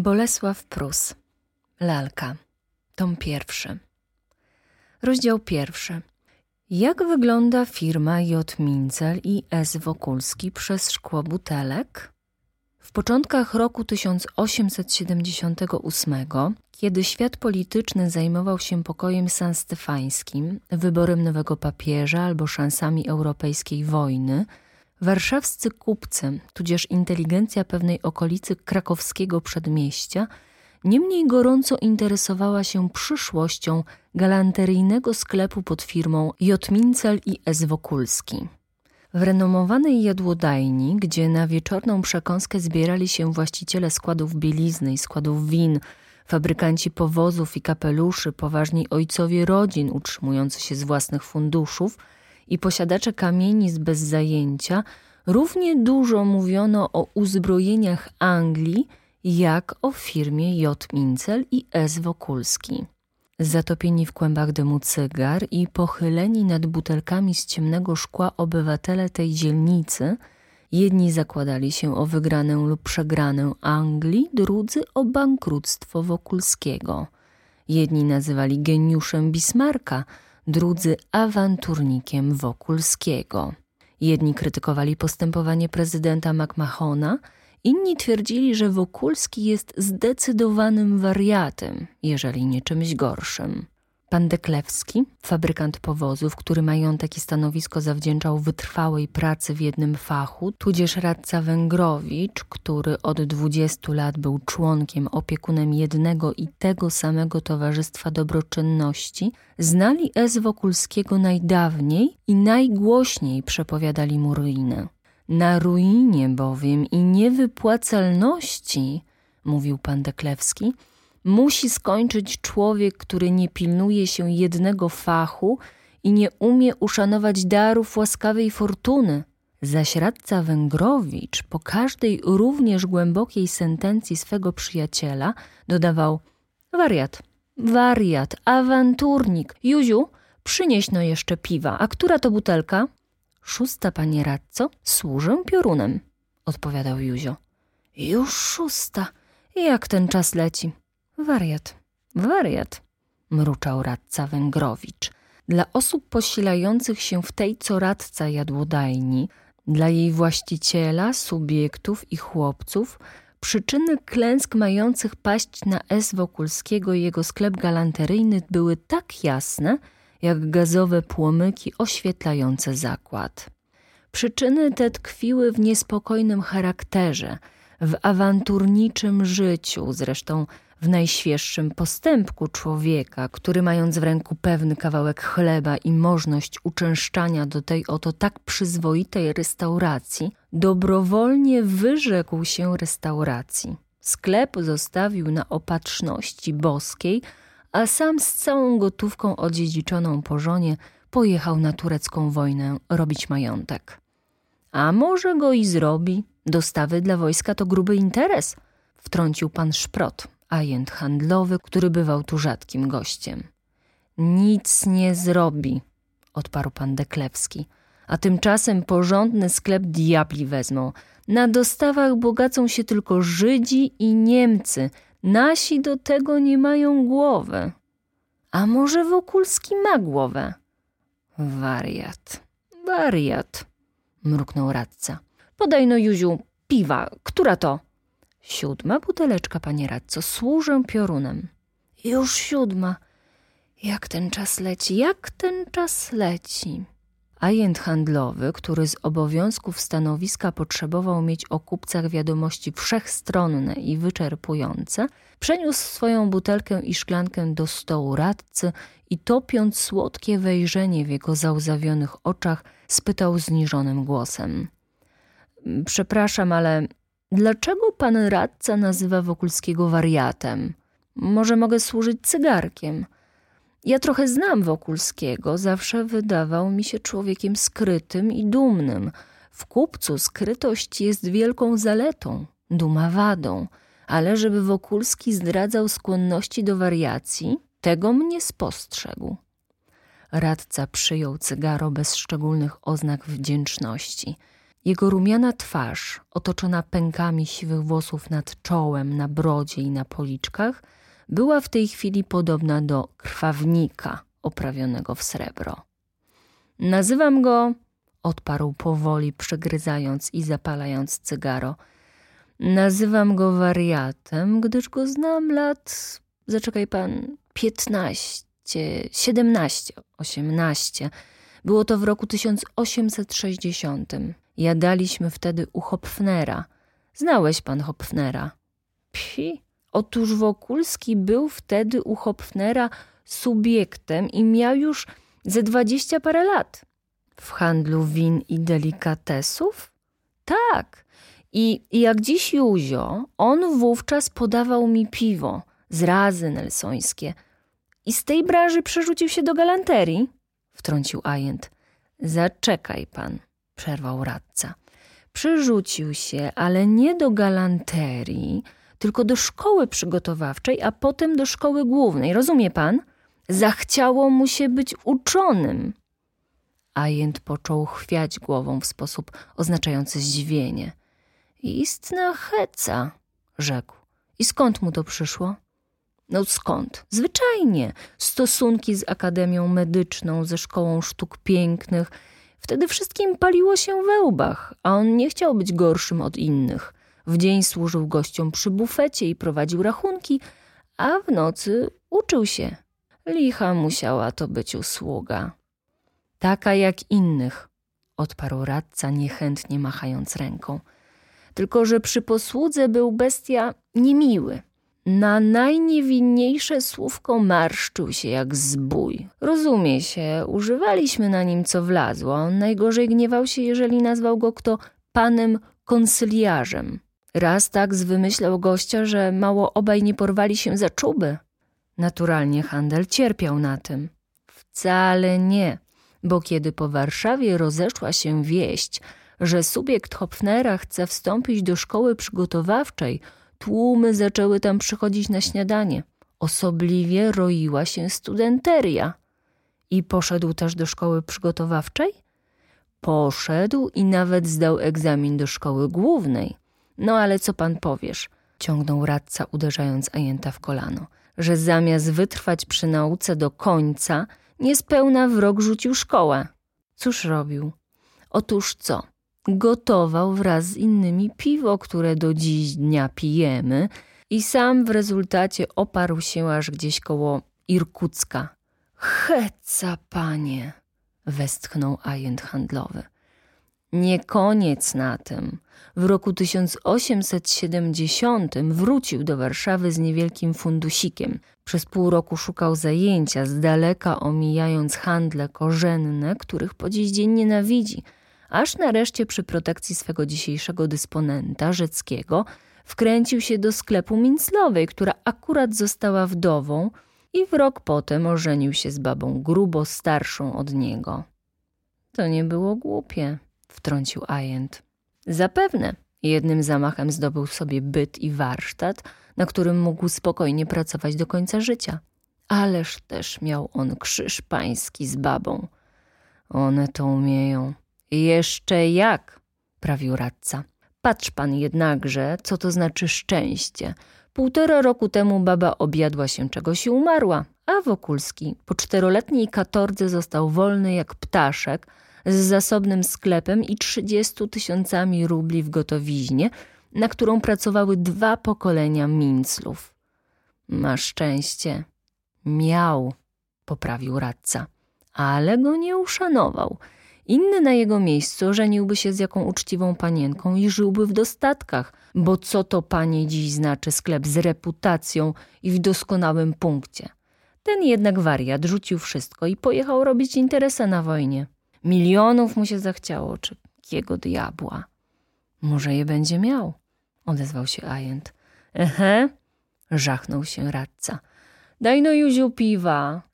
Bolesław Prus. Lalka. Tom pierwszy. Rozdział pierwszy. Jak wygląda firma J. Mincel i S. Wokulski przez szkło butelek? W początkach roku 1878, kiedy świat polityczny zajmował się pokojem sanstefańskim, wyborem nowego papieża albo szansami europejskiej wojny, Warszawscy kupcy, tudzież inteligencja pewnej okolicy krakowskiego przedmieścia, niemniej gorąco interesowała się przyszłością galanteryjnego sklepu pod firmą Jotmincel i S. Wokulski. W renomowanej jadłodajni, gdzie na wieczorną przekąskę zbierali się właściciele składów bielizny i składów win, fabrykanci powozów i kapeluszy, poważni ojcowie rodzin utrzymujący się z własnych funduszów – i posiadacze kamienic bez zajęcia, równie dużo mówiono o uzbrojeniach Anglii, jak o firmie J. Mincel i S. Wokulski. Zatopieni w kłębach dymu cygar i pochyleni nad butelkami z ciemnego szkła obywatele tej dzielnicy, jedni zakładali się o wygranę lub przegranę Anglii, drudzy o bankructwo Wokulskiego. Jedni nazywali geniuszem Bismarcka, drudzy awanturnikiem Wokulskiego. Jedni krytykowali postępowanie prezydenta McMahona, inni twierdzili, że Wokulski jest zdecydowanym wariatem, jeżeli nie czymś gorszym. Pan Deklewski, fabrykant powozów, który majątek i stanowisko zawdzięczał wytrwałej pracy w jednym fachu, tudzież radca Węgrowicz, który od dwudziestu lat był członkiem, opiekunem jednego i tego samego Towarzystwa Dobroczynności, znali S. Wokulskiego najdawniej i najgłośniej przepowiadali mu ruinę. Na ruinie bowiem i niewypłacalności, mówił pan Deklewski, musi skończyć człowiek, który nie pilnuje się jednego fachu i nie umie uszanować darów łaskawej fortuny. Zaś radca Węgrowicz po każdej również głębokiej sentencji swego przyjaciela dodawał wariat, wariat, awanturnik. Juziu, przynieś no jeszcze piwa. A która to butelka? Szósta, panie radco, służę piorunem, odpowiadał Juzio. Już szósta. Jak ten czas leci? Wariat, wariat, mruczał radca Węgrowicz. Dla osób posilających się w tej, co radca jadłodajni, dla jej właściciela, subiektów i chłopców, przyczyny klęsk mających paść na S. Wokulskiego i jego sklep galanteryjny były tak jasne, jak gazowe płomyki oświetlające zakład. Przyczyny te tkwiły w niespokojnym charakterze, w awanturniczym życiu, zresztą w najświeższym postępku człowieka, który mając w ręku pewny kawałek chleba i możność uczęszczania do tej oto tak przyzwoitej restauracji, dobrowolnie wyrzekł się restauracji. Sklep zostawił na opatrzności boskiej, a sam z całą gotówką odziedziczoną po żonie pojechał na turecką wojnę robić majątek. A może go i zrobi? Dostawy dla wojska to gruby interes, wtrącił pan Szprot, agent handlowy, który bywał tu rzadkim gościem. Nic nie zrobi, odparł pan Deklewski. A tymczasem porządny sklep diabli wezmą. Na dostawach bogacą się tylko Żydzi i Niemcy. Nasi do tego nie mają głowy. A może Wokulski ma głowę? Wariat, wariat, mruknął radca. Podaj no, Juziu, piwa. Która to? Siódma buteleczka, panie radco, służę piorunem. Już siódma. Jak ten czas leci, jak ten czas leci. Ajent handlowy, który z obowiązków stanowiska potrzebował mieć o kupcach wiadomości wszechstronne i wyczerpujące, przeniósł swoją butelkę i szklankę do stołu radcy i topiąc słodkie wejrzenie w jego załzawionych oczach, spytał zniżonym głosem. Przepraszam, ale Dlaczego pan radca nazywa Wokulskiego wariatem? Może mogę służyć cygarkiem. Ja trochę znam Wokulskiego, zawsze wydawał mi się człowiekiem skrytym i dumnym. W kupcu skrytość jest wielką zaletą, duma wadą, ale żeby Wokulski zdradzał skłonności do wariacji, tego mnie spostrzegł. Radca przyjął cygaro bez szczególnych oznak wdzięczności – Jego rumiana twarz, otoczona pękami siwych włosów nad czołem, na brodzie i na policzkach, była w tej chwili podobna do krwawnika oprawionego w srebro. Nazywam go, odparł powoli, przegryzając i zapalając cygaro. Nazywam go wariatem, gdyż go znam lat, zaczekaj pan, piętnaście, siedemnaście, osiemnaście. Było to w roku 1860. Jadaliśmy wtedy u Hopfnera. Znałeś pan Hopfnera? Psi. Otóż Wokulski był wtedy u Hopfnera subiektem i miał już ze dwadzieścia parę lat. W handlu win i delikatesów? Tak. I, I jak dziś Józio, on wówczas podawał mi piwo, zrazy nelsońskie. I z tej branży przerzucił się do galanterii? Wtrącił ajent. Zaczekaj pan, przerwał radca. Przerzucił się, ale nie do galanterii, tylko do szkoły przygotowawczej, a potem do szkoły głównej. Rozumie pan? Zachciało mu się być uczonym. Ajent począł chwiać głową w sposób oznaczający zdziwienie. Istna heca, rzekł. I skąd mu to przyszło? No skąd? Zwyczajnie. Stosunki z Akademią Medyczną, ze Szkołą Sztuk Pięknych. Wtedy wszystkim paliło się we łbach, a on nie chciał być gorszym od innych. W dzień służył gościom przy bufecie i prowadził rachunki, a w nocy uczył się. Licha musiała to być usługa. Taka jak innych, odparł radca, niechętnie machając ręką. Tylko, że przy posłudze był bestia niemiły. Na najniewinniejsze słówko marszczył się jak zbój. Rozumie się, używaliśmy na nim co wlazło. On najgorzej gniewał się, jeżeli nazwał go kto panem konsyliarzem. Raz tak zwymyślał gościa, że mało obaj nie porwali się za czuby. Naturalnie handel cierpiał na tym. Wcale nie, bo kiedy po Warszawie rozeszła się wieść, że subiekt Hopfnera chce wstąpić do szkoły przygotowawczej, tłumy zaczęły tam przychodzić na śniadanie. Osobliwie roiła się studenteria. I poszedł też do szkoły przygotowawczej? Poszedł i nawet zdał egzamin do szkoły głównej. No ale co pan powiesz? ciągnął radca, uderzając ajenta w kolano, że zamiast wytrwać przy nauce do końca, niespełna w rok rzucił szkołę. Cóż robił? Otóż co? Gotował wraz z innymi piwo, które do dziś dnia pijemy, i sam w rezultacie oparł się aż gdzieś koło Irkucka. Heca, panie! westchnął ajent handlowy. Nie koniec na tym. W roku 1870 wrócił do Warszawy z niewielkim fundusikiem. Przez pół roku szukał zajęcia, z daleka omijając handle korzenne, których po dziś dzień nienawidzi, aż nareszcie przy protekcji swego dzisiejszego dysponenta, Rzeckiego, wkręcił się do sklepu Minclowej, która akurat została wdową i w rok potem ożenił się z babą grubo starszą od niego. To nie było głupie wtrącił ajent. Zapewne. Jednym zamachem zdobył sobie byt i warsztat, na którym mógł spokojnie pracować do końca życia. Ależ też miał on krzyż pański z babą. One to umieją. Jeszcze jak, prawił radca. Patrz pan jednakże, co to znaczy szczęście. Półtora roku temu baba objadła się czegoś i umarła, a Wokulski po czteroletniej katordze został wolny jak ptaszek, z zasobnym sklepem i 30 tysiącami rubli w gotowiźnie, na którą pracowały dwa pokolenia minclów. Ma szczęście. Miał, poprawił radca, ale go nie uszanował. Inny na jego miejscu żeniłby się z jaką uczciwą panienką i żyłby w dostatkach, bo co to panie dziś znaczy sklep z reputacją i w doskonałym punkcie. Ten jednak wariat rzucił wszystko i pojechał robić interesa na wojnie. Milionów mu się zachciało, czy jego diabła. Może je będzie miał, odezwał się ajent. Ehe, żachnął się radca. Daj no Juziu piwa.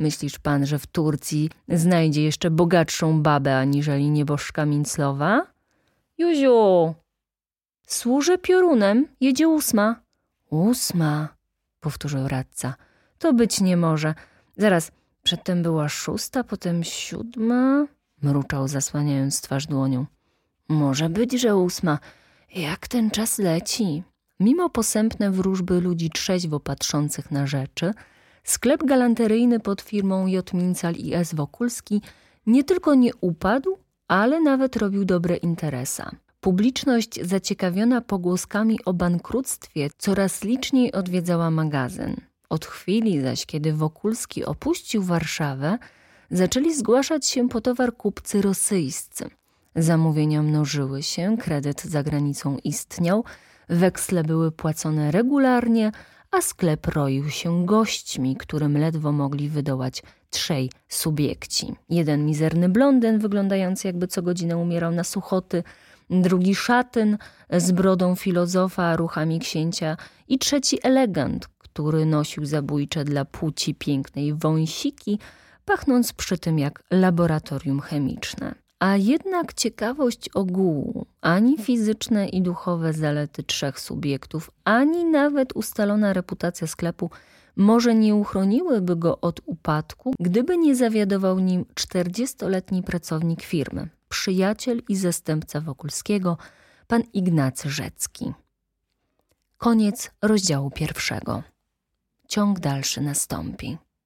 Myślisz pan, że w Turcji znajdzie jeszcze bogatszą babę aniżeli nieboszczka Minclowa? Juziu! Służę piorunem, jedzie ósma. Ósma, powtórzył radca. To być nie może. Zaraz, Przedtem była szósta, potem siódma, mruczał zasłaniając twarz dłonią. Może być, że ósma. Jak ten czas leci? Mimo posępne wróżby ludzi trzeźwo patrzących na rzeczy, sklep galanteryjny pod firmą J. Mincal i S. Wokulski nie tylko nie upadł, ale nawet robił dobre interesa. Publiczność zaciekawiona pogłoskami o bankructwie coraz liczniej odwiedzała magazyn. Od chwili zaś, kiedy Wokulski opuścił Warszawę, zaczęli zgłaszać się po towar kupcy rosyjscy. Zamówienia mnożyły się, kredyt za granicą istniał, weksle były płacone regularnie, a sklep roił się gośćmi, którym ledwo mogli wydołać trzej subiekci. Jeden mizerny blondyn, wyglądający jakby co godzinę umierał na suchoty, drugi szatyn z brodą filozofa, ruchami księcia i trzeci elegant, który nosił zabójcze dla płci pięknej wąsiki, pachnąc przy tym jak laboratorium chemiczne. A jednak ciekawość ogółu, ani fizyczne i duchowe zalety trzech subiektów, ani nawet ustalona reputacja sklepu może nie uchroniłyby go od upadku, gdyby nie zawiadował nim czterdziestoletni pracownik firmy, przyjaciel i zastępca Wokulskiego, pan Ignacy Rzecki. Koniec rozdziału pierwszego. Ciąg dalszy nastąpi.